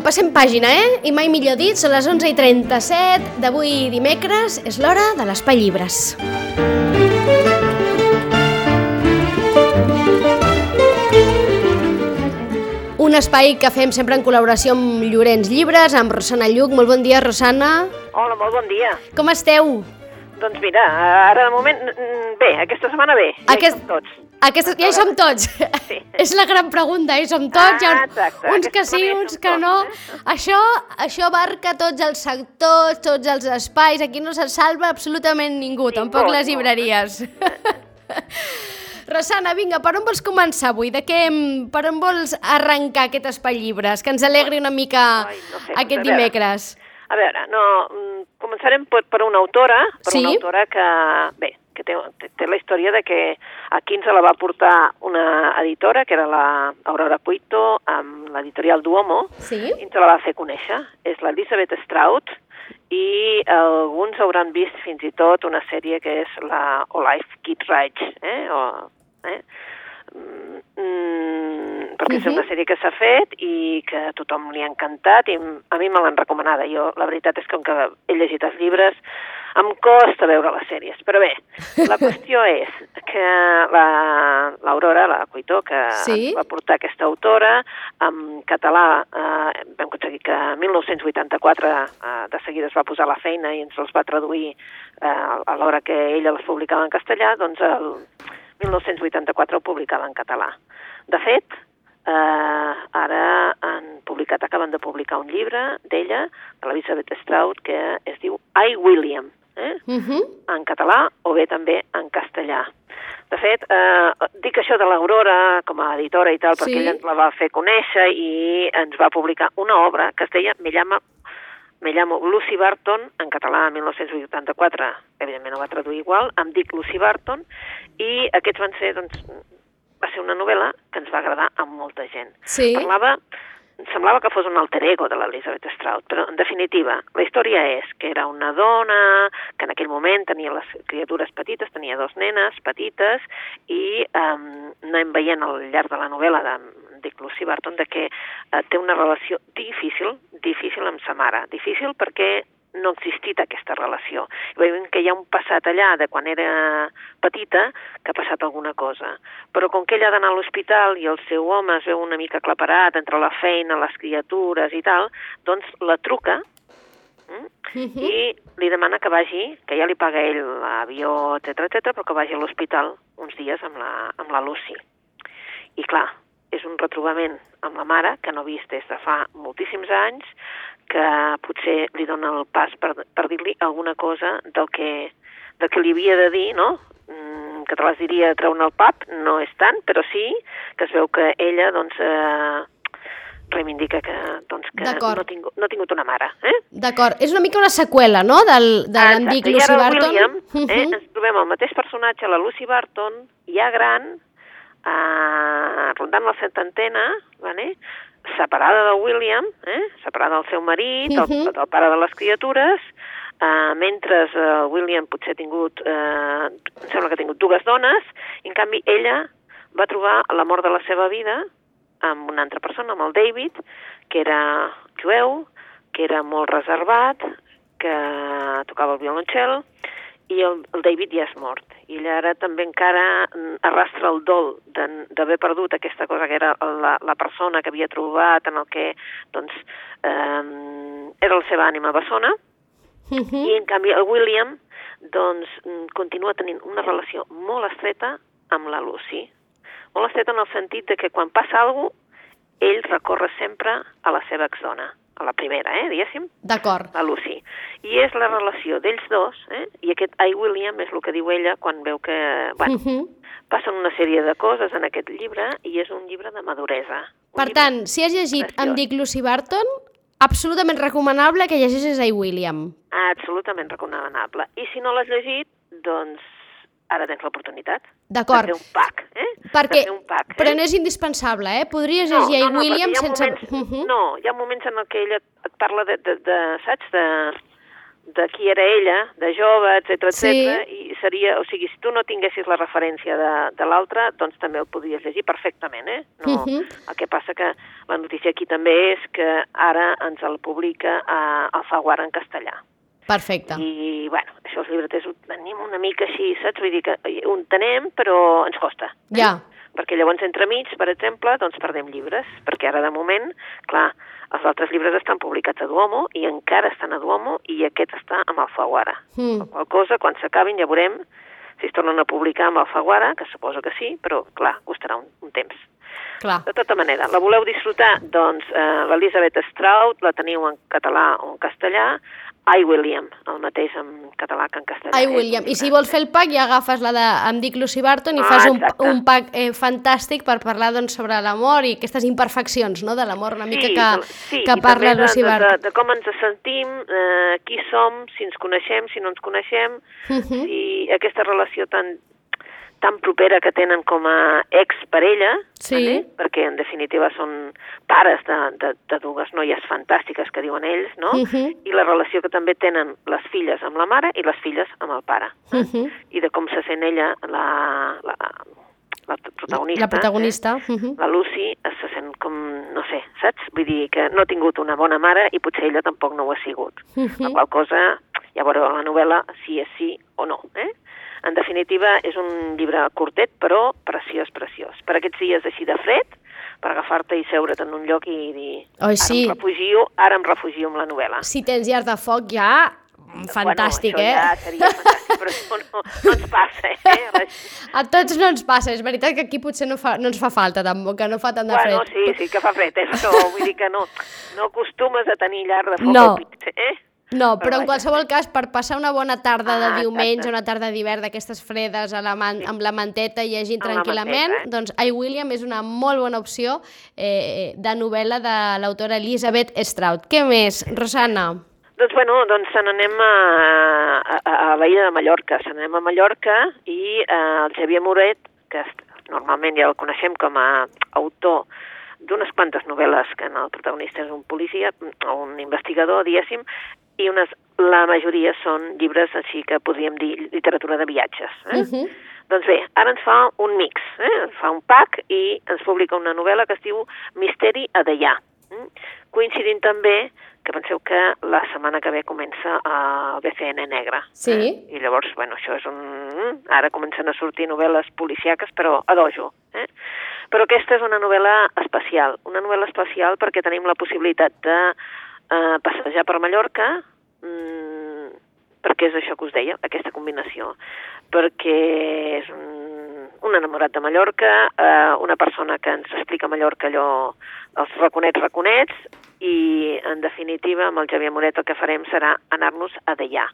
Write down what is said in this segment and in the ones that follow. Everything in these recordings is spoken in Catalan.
Vinga, passem pàgina, eh? I mai millor dit, són les 11 i 37 d'avui dimecres, és l'hora de l'Espai Llibres. Un espai que fem sempre en col·laboració amb Llorenç Llibres, amb Rosana Lluc. Molt bon dia, Rosana. Hola, molt bon dia. Com esteu? Doncs mira, ara de moment, bé, aquesta setmana bé, ja Aquest- tots. Aquestes, ja hi som tots. Sí. És la gran pregunta, hi som tots. Ah, exacte. uns que sí, uns que no. eh? Això, això abarca tots els sectors, tots els espais. Aquí no se salva absolutament ningú, tampoc les no. llibreries. Rosana, vinga, per on vols començar avui? De què, per on vols arrencar aquest espai llibres? Que ens alegri una mica Ai, no sé, aquest a veure. A veure, no, mm, començarem per, per una autora, per Sí? una autora que, bé, que té, té, la història de que aquí ens la va portar una editora, que era la Aurora Puito, amb l'editorial Duomo, Sí? i ens la va fer conèixer. És l'Elisabeth Strout, i alguns hauran vist fins i tot una sèrie que és la O Life Kid Rage, eh? O, eh? Mm, perquè és Mhm. una sèrie que s'ha fet i que a tothom li ha encantat i a mi me l'han recomanada. Jo, la veritat és que com que he llegit els llibres em costa veure les sèries, però bé, la qüestió és que la- l'Aurora, la, la Cuitó, que Sí. va portar aquesta autora, en català eh, vam aconseguir que en 1984 eh, de seguida es va posar la feina i ens els va traduir eh, a l'hora que ella les publicava en castellà, doncs el 1984 ho publicava en català. De fet, eh, ara han publicat, acaben de publicar un llibre d'ella, de l'Elisabeth Strout, que es diu I, William, eh? Uh -huh. en català o bé també en castellà. De fet, eh, dic això de l'Aurora com a editora i tal, perquè Sí. ella ens la va fer conèixer i ens va publicar una obra que es deia Me llama me llamo Lucy Barton, en català en 1984, evidentment ho va traduir igual, em dic Lucy Barton, i aquests van ser, doncs, va ser una novel·la que ens va agradar a molta gent. Sí. Parlava, semblava que fos un alter ego de l'Elizabeth Strout, però en definitiva, la història és que era una dona que en aquell moment tenia les criatures petites, tenia dos nenes petites, i um, anem veient al llarg de la novel·la de Dick Lucy Barton de que eh, té una relació difícil, difícil amb sa mare. Difícil perquè no ha existit aquesta relació. Veiem que hi ha un passat allà de quan era petita que ha passat alguna cosa. Però com que ella ha d'anar a l'hospital i el seu home es veu una mica aclaparat entre la feina, les criatures i tal, doncs la truca mm? Uh -huh. i li demana que vagi, que ja li paga ell l'avió, etc etc, però que vagi a l'hospital uns dies amb la, amb la Lucy. I clar, és un retrobament amb la mare que no ha vist des de fa moltíssims anys, que potser li dona el pas per, per dir-li alguna cosa del que, del que li havia de dir, no? Mm, que te les diria treure el pap, no és tant, però sí que es veu que ella, doncs, eh, reivindica que, doncs, que no, ha tingut, no ha tingut una mare, eh? D'acord, és una mica una seqüela, no?, del, de Ah, Lucy Barton. William, Uh eh, -huh. ens trobem el mateix personatge, la Lucy Barton, ja gran, eh, rondant la setantena, vale? Separada de William, eh? separada del seu marit, el, Mhm. del pare de les criatures, eh, mentre eh, William potser ha tingut, eh, em sembla que ha tingut dues dones, i en canvi ella va trobar l'amor de la seva vida amb una altra persona, amb el David, que era jueu, que era molt reservat, que tocava el violoncel, i el, el David ja és mort. I ella ara també encara mm, arrastra el dol d'haver perdut aquesta cosa que era la, la persona que havia trobat en el que doncs, eh, era la seva ànima bessona, Uh -huh. i en canvi el William doncs, mm, continua tenint una relació molt estreta amb la Lucy. Molt estreta en el sentit de que quan passa alguna cosa, ell recorre sempre a la seva exdona, a la primera, eh, diguéssim, D'acord. la Lucy. I és la relació d'ells dos, eh? i aquest I, William, és el que diu ella quan veu que, bueno, Uh -huh. passen una sèrie de coses en aquest llibre i és un llibre de maduresa. Per llibre- tant, si has llegit preciós. Em dic Lucy Barton, absolutament recomanable que llegeixis a William. Absolutament recomanable. I si no l'has llegit, doncs ara tens l'oportunitat. D'acord. Fer un pack, eh? Perquè, fer un pack, eh? però no és indispensable, eh? Podries llegir a no, William sense... Moments, Uh -huh. No, hi ha moments en què ella et parla de, de, de saps, de, de qui era ella, de jove, etc Sí. etc. i seria, o sigui, si tu no tinguessis la referència de, de l'altre, doncs també el podries llegir perfectament, eh? No, Mhm. El que passa que la notícia aquí també és que ara ens el publica a Alfaguara en castellà. Perfecte. I, bueno, això els llibreters ho tenim una mica així, saps? Vull dir que ho entenem, però ens costa. eh? Ja. Perquè llavors, entremig, per exemple, doncs perdem llibres, perquè ara, de moment, clar, els altres llibres estan publicats a Duomo i encara estan a Duomo i aquest està amb Alfaguara. Mm. Qual cosa, quan s'acabin ja veurem si es tornen a publicar amb Alfaguara, que suposo que sí, però, clar, costarà un, un temps. Clar. De tota manera, la voleu disfrutar? Doncs eh, l'Elisabeth Straut la teniu en català o en castellà, I, William, el mateix en català que en castellà. És un William, i si vols fer el pack ja agafes la de Em dic Lucy Barton i Ah, fas un, exacte. un pack eh, fantàstic per parlar doncs, sobre l'amor i aquestes imperfeccions no, de l'amor una mica que, de- sí, que i parla també Lucy de, de, de, Barton. de com ens sentim, eh, qui som, si ens coneixem, si no ens coneixem, Mhm. si aquesta relació tan tan propera que tenen com a ex-parella, Sí. vale? perquè en definitiva són pares de, de, de dues noies fantàstiques que diuen ells, no? Mhm. I la relació que també tenen les filles amb la mare i les filles amb el pare. eh? Mhm. I de com se sent ella, la, la, la protagonista. La protagonista. Eh? mhm. La Lucy se sent com, no sé, saps? Vull dir que no ha tingut una bona mare i potser ella tampoc no ho ha sigut. Mhm. La qual cosa, ja veureu la novel·la si és sí o no. Eh? En definitiva, és un llibre curtet, però preciós, preciós. Per aquests dies així de fred, per agafar-te i seure't en un lloc i dir... Oi, sí. Ara em refugio, ara em refugio amb la novel·la. Si tens llar de foc ja, fantàstic, bueno, eh? ja seria fantàstic, però això no, no ens passa, eh? A tots no ens passa, és veritat que aquí potser no, fa, no ens fa falta tampoc, que no fa tant de Bueno, fred. sí, sí que fa fred, eh? Això, vull dir que no, no acostumes a tenir llar de foc No. al pit, eh? No, però en qualsevol cas, per passar una bona tarda de Ah, diumenge, una tarda d'hivern d'aquestes fredes a la man amb la manteta i llegint tranquil·lament, manteta, eh? doncs I, William és una molt bona opció eh, de novel·la de l'autora Elizabeth Strout. Què més, Rosana? Doncs, bueno, doncs se n'anem a, a, a la illa de Mallorca. Se n'anem a Mallorca i eh, el Xavier Moret, que normalment ja el coneixem com a autor d'unes quantes novel·les que en el protagonista és un policia o un investigador, diguéssim, i unes, la majoria són llibres així que podríem dir literatura de viatges. Eh? Mhm. Doncs bé, ara ens fa un mix, eh? ens fa un pack i ens publica una novel·la que es diu Misteri a Deià. Mm? Coincidint també que penseu que la setmana que ve comença el BCN negre. Sí. Eh? I llavors, bueno, això és un... Ara comencen a sortir novel·les policiaques, però a dojo. Eh? Però aquesta és una novel·la especial. Una novel·la especial perquè tenim la possibilitat de eh, passejar per Mallorca, mm, perquè és això que us deia, aquesta combinació. Perquè és un, un enamorat de Mallorca, eh, una persona que ens explica Mallorca allò, els raconets raconets, i en definitiva amb el Xavier Moret el que farem serà anar-nos a Deià.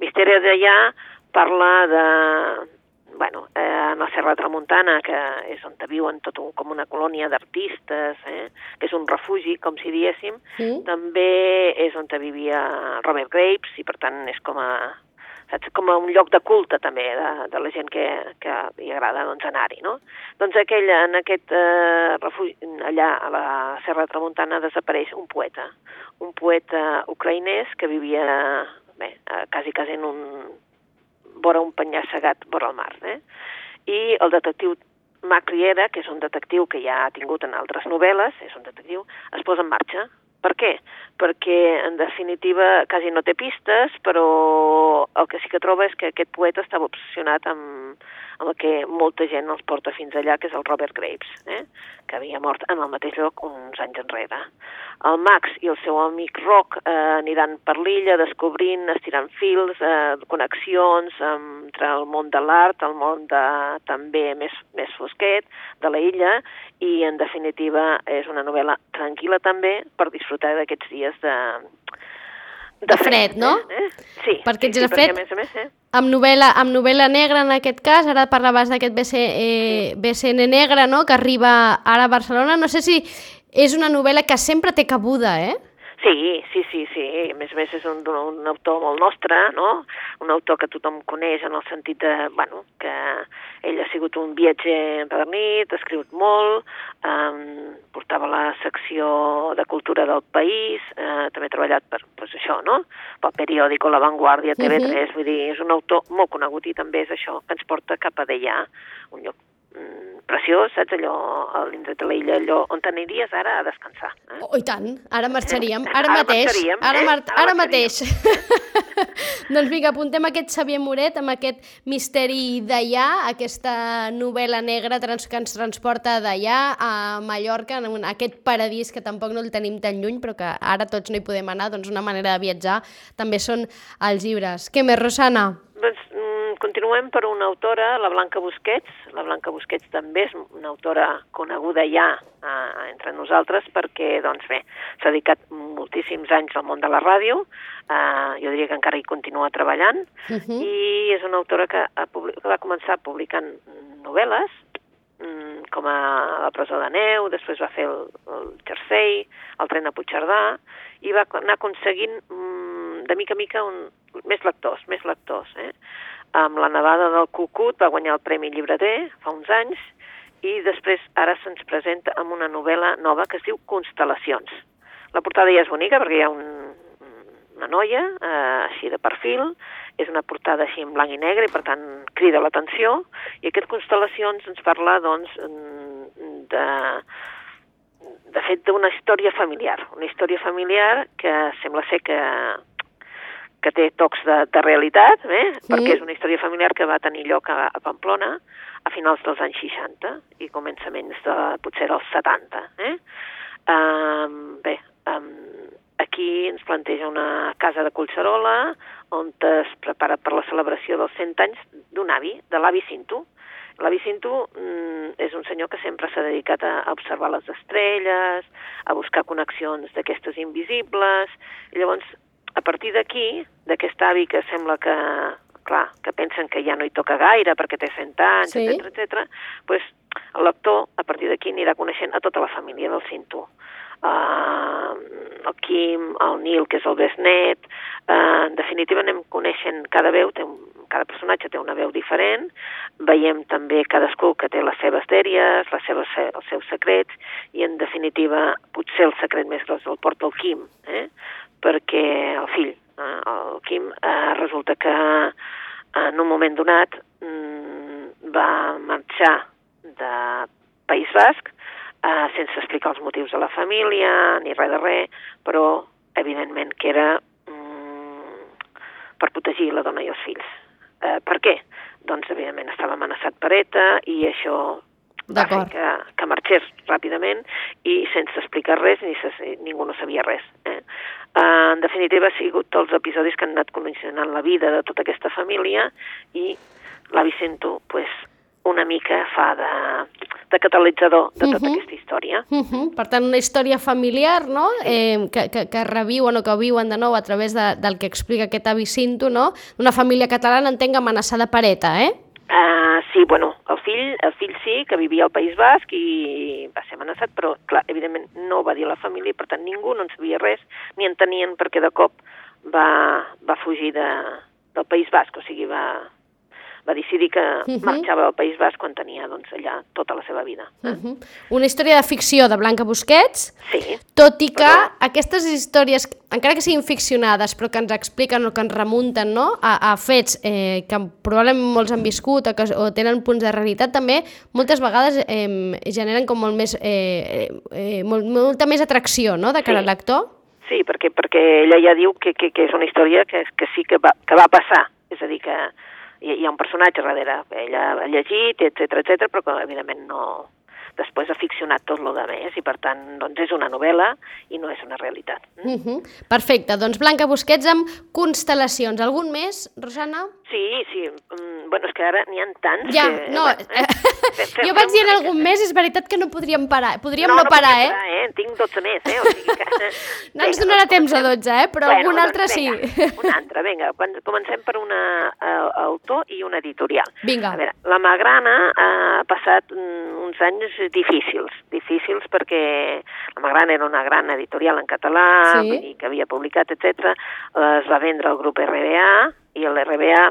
Misteri de Deià parla de, bueno, eh, en la Serra Tramuntana, que és on viuen tot un, com una colònia d'artistes, eh, que és un refugi, com si diéssim, Mm. també és on vivia Robert Graves i per tant és com a, saps, com a un lloc de culte també de, de la gent que, que li agrada doncs, anar-hi. No? Doncs aquell, en aquest eh, refugi, allà a la Serra Tramuntana desapareix un poeta, un poeta ucraïnès que vivia bé, eh, quasi, quasi en un, vora un penyà segat vora el mar. Eh? I el detectiu Mac Riera, que és un detectiu que ja ha tingut en altres novel·les, és un detectiu, es posa en marxa. Per què? Perquè, en definitiva, quasi no té pistes, però el que sí que troba és que aquest poeta estava obsessionat amb, amb el que molta gent els porta fins allà, que és el Robert Graves, eh? que havia mort en el mateix lloc uns anys enrere. El Max i el seu amic Rock eh, aniran per l'illa descobrint, estirant fils, eh, connexions entre el món de l'art, el món de, també més, més fosquet de la illa, i en definitiva és una novel·la tranquil·la també per disfrutar d'aquests dies de, De fred, no? Eh? Eh? Sí, Perquè sí, ets sí, perquè fred. a més a més, eh? Amb novel·la, amb novel·la negra en aquest cas, ara parlaves d'aquest BC, eh, BCN negre, no?, que arriba ara a Barcelona. No sé si és una novel·la que sempre té cabuda, eh? Sí, sí, sí, sí. A més a més és un, un autor molt nostre, no? Un autor que tothom coneix en el sentit de, bueno, que ell ha sigut un viatger empedernit, ha escrit molt, um, portava la secció de cultura del país, uh, també ha treballat per, pues, això, no? Pel periòdico La Vanguardia, TV3, uh -huh. vull dir, és un autor molt conegut i també és això, que ens porta cap a Deià, un lloc preciós, saps, allò, a l'indret de l'illa, allò on t'aniries ara a descansar. Eh? Oh, i tant, ara marxaríem, ara, Ara mateix, marxaríem, ara, eh? mar Ara ara mateix. doncs vinga, apuntem aquest Xavier Moret amb aquest misteri d'allà, aquesta novel·la negra trans que ens transporta d'allà a Mallorca, en un, aquest paradís que tampoc no el tenim tan lluny, però que ara tots no hi podem anar, doncs una manera de viatjar també són els llibres. Què més, Rosana? Doncs mm, continuem per una autora, la Blanca Busquets. La Blanca Busquets també és una autora coneguda ja eh, entre nosaltres perquè, doncs bé, s'ha dedicat moltíssims anys al món de la ràdio, eh, jo diria que encara hi continua treballant, Uh -huh. i és una autora que, ha que va començar publicant novel·les, mm, com a La presó de neu, després va fer el, el Jersey, el tren a Puigcerdà, i va anar aconseguint mm, de mica a mica un, més lectors, més lectors. Eh? Amb la nevada del Cucut va guanyar el Premi Llibreter fa uns anys, i després ara se'ns presenta amb una novel·la nova que es diu Constel·lacions. La portada ja és bonica perquè hi ha un, una noia, eh, així de perfil, és una portada així en blanc i negre i per tant crida l'atenció i aquest Constel·lacions ens parla doncs de, de fet d'una història familiar, una història familiar que sembla ser que que té tocs de, de realitat, eh? Sí. perquè és una història familiar que va tenir lloc a, a Pamplona a finals dels anys 60 i començaments de potser dels 70. Eh? Um, bé, um, aquí ens planteja una casa de Collserola on es prepara per la celebració dels 100 anys d'un avi, de l'avi Cinto. L'avi Cinto mm, és un senyor que sempre s'ha dedicat a, a observar les estrelles, a buscar connexions d'aquestes invisibles, i llavors a partir d'aquí, d'aquest avi que sembla que, clar, que pensen que ja no hi toca gaire perquè té 100 anys, Sí. etc etc, pues, el lector a partir d'aquí anirà coneixent a tota la família del Cinto. Uh, el Quim, el Nil, que és el besnet, uh, en definitiva anem coneixent cada veu, té un, cada personatge té una veu diferent, veiem també cadascú que té les seves dèries, les seves, els seus secrets, i en definitiva potser el secret més gros el porta el Quim, eh? Perquè el fill, eh, el Quim, eh, resulta que en un moment donat mm, va marxar de País Basc eh, sense explicar els motius de la família ni res de res, però evidentment que era mm, per protegir la dona i els fills. Eh, per què? Doncs evidentment estava amenaçat per ETA i això va fer que, que marxés ràpidament i sense explicar res ni se, ningú no sabia res. Eh? Uh, en definitiva, ha sigut tots els episodis que han anat condicionant la vida de tota aquesta família i l'avi Sento, pues, una mica fa de, de catalitzador de tota Mhm. aquesta història. Uh -huh. Per tant, una història familiar, no?, eh, que, que, que reviuen o que viuen de nou a través de, del que explica aquest avi Cinto, no?, una família catalana, entenc, amenaçada per ETA, eh? Uh, sí, bueno, el fill, el fill sí, que vivia al País Basc i va ser amenaçat, però, clar, evidentment no va dir a la família i, per tant, ningú no en sabia res, ni entenien perquè de cop va, va fugir de, del País Basc, o sigui, va, va decidir que Mhm. marxava al País Basc quan tenia, doncs, allà tota la seva vida. Uh -huh. Una història de ficció de Blanca Busquets, Sí, tot i que Però- aquestes històries, encara que siguin ficcionades, però que ens expliquen o que ens remunten no? a, a fets eh, que probablement molts han viscut o, que, o tenen punts de realitat, també moltes vegades eh, generen com molt més, eh, eh, molt, molta més atracció no? de cara Sí. al lector. Sí, perquè, perquè ella ja diu que, que, que és una història que, que sí que va, que va passar. És a dir, que hi, hi ha un personatge darrere. Ella ha llegit, etc etc, però que evidentment no... Després ha ficcionat tot lo de més i per tant doncs és una novel·la i no és una realitat. Uh -huh. Perfecte, doncs Blanca Busquets amb Constel·lacions. Algun més, Rosana? Sí, sí. Mm, bueno, és que ara n'hi ha tants Ja, que... no, bueno, eh? Fem- jo vaig dir en algun mes, és veritat que no podríem parar, podríem no, no, no parar, eh? parar, eh? Tinc 12 més, eh? O sigui que... No ens Vinga, donarà doncs temps a comencem. 12, eh? Però algun altre sí. vinga, Un altre, vinga. Comencem per un autor i una editorial. Vinga. A veure, la Magrana ha passat mm, uns anys difícils, difícils perquè la Magrana era una gran editorial en català, Sí. dir que havia publicat, etc. es va vendre al grup RBA, i el RBA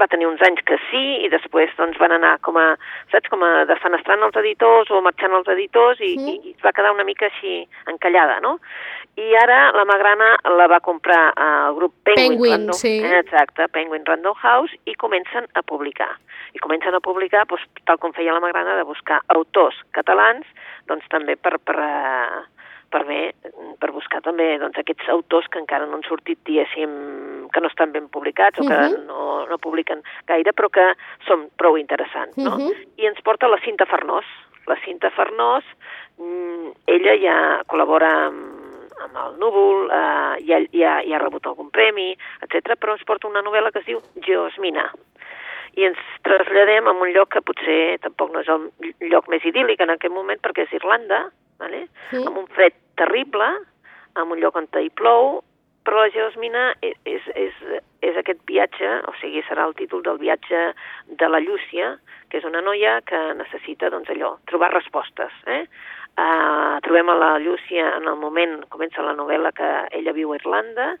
va tenir uns anys que sí, i després doncs, van anar com a, saps, com a defenestrant els editors o marxant els editors i, Mhm. i, i es va quedar una mica així encallada, no? I ara la Magrana la va comprar al grup Penguin, Penguin, Random, sí. eh, exacte, Penguin Random House, i comencen a publicar. I comencen a publicar, doncs, tal com feia la Magrana, de buscar autors catalans, doncs també per, per, eh, per bé, per buscar també doncs, aquests autors que encara no han sortit, diguéssim, que no estan ben publicats o que Mhm. no, no publiquen gaire, però que són prou interessants, no? Mhm. I ens porta la Cinta Farnós. La Cinta Farnós, mm, ella ja col·labora amb, amb el Núvol, eh, ja, ja, ja ha rebut algun premi, etc. però ens porta una novel·la que es diu Geosmina. I ens traslladem a un lloc que potser tampoc no és el lloc més idíl·lic en aquest moment perquè és Irlanda, vale? Sí. amb un fred terrible, amb un lloc on hi plou, però la Geosmina és, és, és, és aquest viatge, o sigui, serà el títol del viatge de la Llúcia, que és una noia que necessita, doncs, allò, trobar respostes, eh? Uh, trobem a la Llúcia en el moment, comença la novel·la que ella viu a Irlanda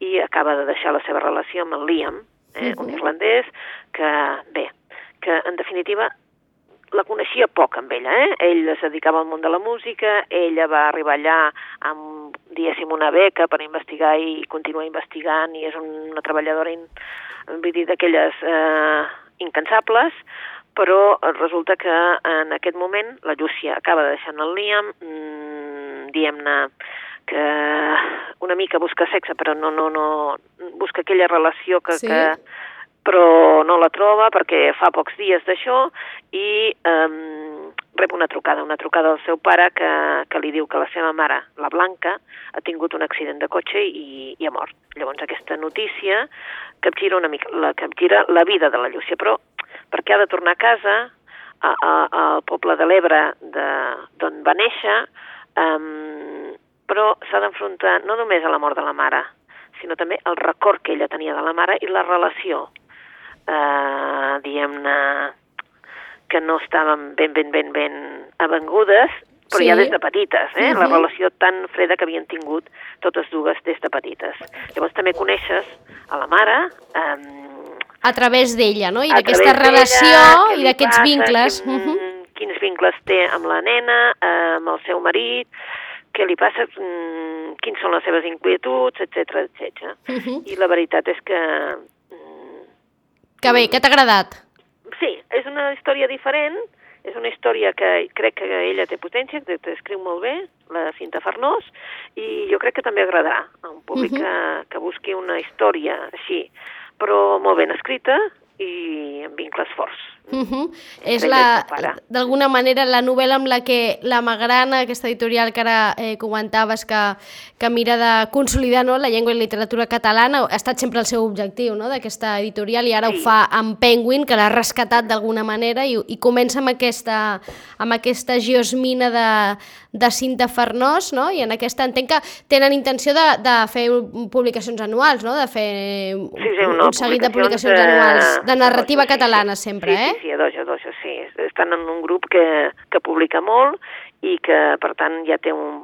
i acaba de deixar la seva relació amb el Liam, eh? un irlandès que, bé, que en definitiva la coneixia poc amb ella, eh? Ell es dedicava al món de la música, ella va arribar allà amb, diguéssim, una beca per investigar i continuar investigant i és una treballadora, in, vull dir, d'aquelles eh, incansables, però resulta que en aquest moment la Llúcia acaba de deixar el Liam, mmm, diem-ne que una mica busca sexe, però no, no, no, busca aquella relació que, Sí. que però no la troba perquè fa pocs dies d'això i um, rep una trucada, una trucada del seu pare que, que li diu que la seva mare, la Blanca, ha tingut un accident de cotxe i, i ha mort. Llavors aquesta notícia capgira una mica, la, capgira la vida de la Llúcia, però perquè ha de tornar a casa, a, a, al poble de l'Ebre de- d'on va néixer, um, però s'ha d'enfrontar no només a la mort de la mare, sinó també el record que ella tenia de la mare i la relació, eh, diguem-ne, que no estaven ben, ben, ben, ben avengudes, però Sí. ja des de petites, eh? La Mhm. relació tan freda que havien tingut totes dues des de petites. Llavors també coneixes a la mare, eh, A través d'ella, no? I d'aquesta relació i d'aquests vincles. Quin, Mhm. Quins vincles té amb la nena, eh, amb el seu marit, què li passa, mm, quins són les seves inquietuds, etc etc. Mhm. I la veritat és que... mm, Que bé, que t'ha agradat. Sí, és una història diferent, és una història que crec que ella té potència, que t'escriu molt bé, la Cinta Farnós, i jo crec que també agradarà a un públic Mhm. que, que busqui una història així, però molt ben escrita i amb vincles forts. Uh -huh. És la, d'alguna manera la novel·la amb la que la Magrana, aquesta editorial que ara eh, comentaves que, que mira de consolidar no, la llengua i la literatura catalana, ha estat sempre el seu objectiu no, d'aquesta editorial i ara Sí. ho fa amb Penguin, que l'ha rescatat d'alguna manera i, i comença amb aquesta, amb aquesta geosmina de, de Cinta Farnós no? i en aquesta entenc que tenen intenció de, de fer publicacions anuals, no? de fer Sí, sí, un, no, un seguit de publicacions, publicacions eh, anuals de narrativa sí, sí, catalana sí. sempre, sí, eh? Sí, sí, a dojo, dojo, sí. Estan en un grup que, que publica molt i que, per tant, ja té un,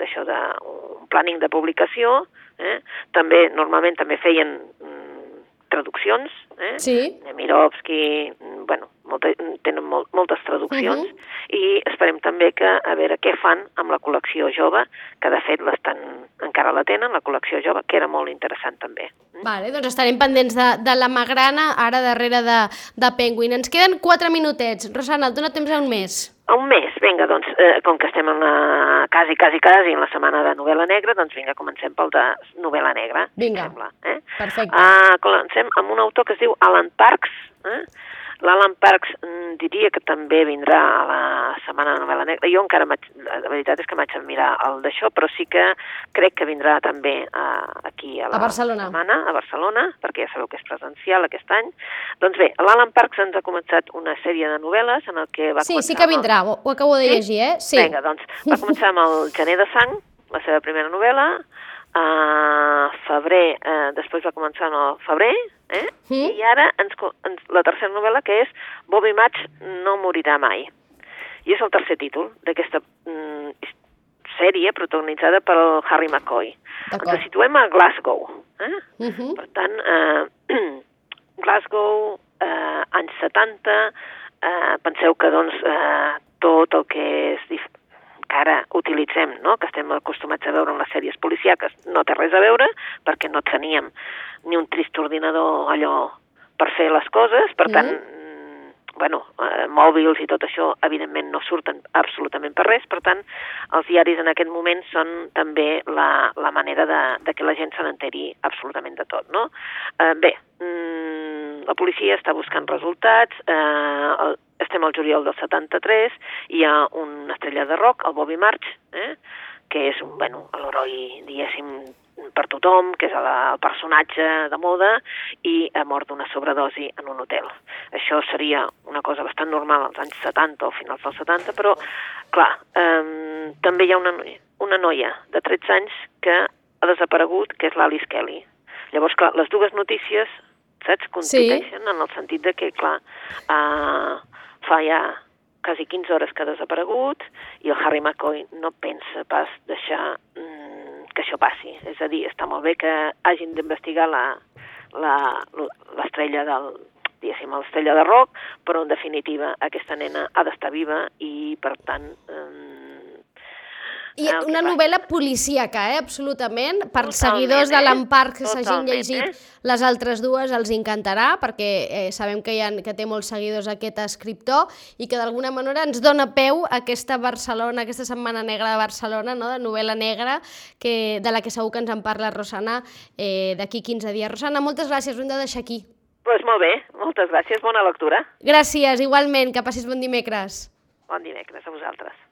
d'això de, un planning de publicació. Eh? També, normalment, també feien mm, traduccions, eh? Sí. Nemirovski, mm, bueno, molta, tenen molt, moltes traduccions Mhm. i esperem també que a veure què fan amb la col·lecció jove, que de fet l'estan encara la tenen, la col·lecció jove, que era molt interessant també. Vale, doncs estarem pendents de, de la Magrana, ara darrere de, de Penguin. Ens queden 4 minutets. Rosana, et dona temps a un mes. A un mes, vinga, doncs, eh, com que estem en la, quasi, quasi, quasi en la setmana de novel·la negra, doncs vinga, comencem pel de novel·la negra, Vinga. sembla. Eh? Perfecte. Uh, comencem amb un autor que es diu Alan Parks. Eh? L'Alan Parks mm, diria que també vindrà a la setmana de novel·la negra. Jo encara, la veritat és que m'haig de mirar el d'això, però sí que crec que vindrà també uh, aquí a la A Barcelona. setmana, a Barcelona, perquè ja sabeu que és presencial aquest any. Doncs bé, l'Alan Parks ens ha començat una sèrie de novel·les en el que va Sí, començar... sí que amb el- vindrà, ho, ho acabo de Sí? llegir, eh? Sí. Vinga, doncs, va començar amb el Gener de Sang, la seva primera novel·la, a febrer, eh, després va començar en el febrer, eh? Mm. i ara ens, ens, la tercera novel·la, que és Bobby Match no morirà mai. I és el tercer títol d'aquesta mm, sèrie protagonitzada per Harry McCoy. Ens situem a Glasgow. Eh? Uh -huh. Per tant, eh, Glasgow, eh, anys 70, eh, penseu que doncs, eh, tot el que és ara utilitzem, no? que estem acostumats a veure en les sèries policiaques, no té res a veure, perquè no teníem ni un trist ordinador allò per fer les coses, per tant, mm. bueno, eh, mòbils i tot això, evidentment, no surten absolutament per res, per tant, els diaris en aquest moment són també la, la manera de, de que la gent se n'enteri absolutament de tot, no? Eh, bé, mm, la policia està buscant resultats, eh, el, estem al juliol del 73, hi ha una estrella de rock, el Bobby March, eh, que és un, bueno, l'heroi, diguéssim, per tothom, que és el, el personatge de moda, i ha mort d'una sobredosi en un hotel. Això seria una cosa bastant normal als anys 70 o finals dels 70, però, clar, eh, també hi ha una, una noia de 13 anys que ha desaparegut, que és l'Alice Kelly. Llavors, clar, les dues notícies, saps, competeixen en el sentit de que, clar, eh, fa ja quasi 15 hores que ha desaparegut i el Harry McCoy no pensa pas deixar mm, que això passi. És a dir, està molt bé que hagin d'investigar la la- l'estrella del diguéssim, l'estrella de rock, però en definitiva aquesta nena ha d'estar viva i per tant eh, I una passa- novel·la policíaca, eh? absolutament. Per Totalment, seguidors de eh? l'Empar que s'hagin llegit eh? les altres dues els encantarà, perquè eh, sabem que, hi ha, que té molts seguidors aquest escriptor i que d'alguna manera ens dona peu a aquesta Barcelona, aquesta Setmana Negra de Barcelona, no? de novel·la negra, que, de la que segur que ens en parla Rosana eh, d'aquí 15 dies. Rosana, moltes gràcies, ho hem de deixar aquí. pues molt bé, moltes gràcies, bona lectura. Gràcies, igualment, que passis bon dimecres. Bon dimecres a vosaltres.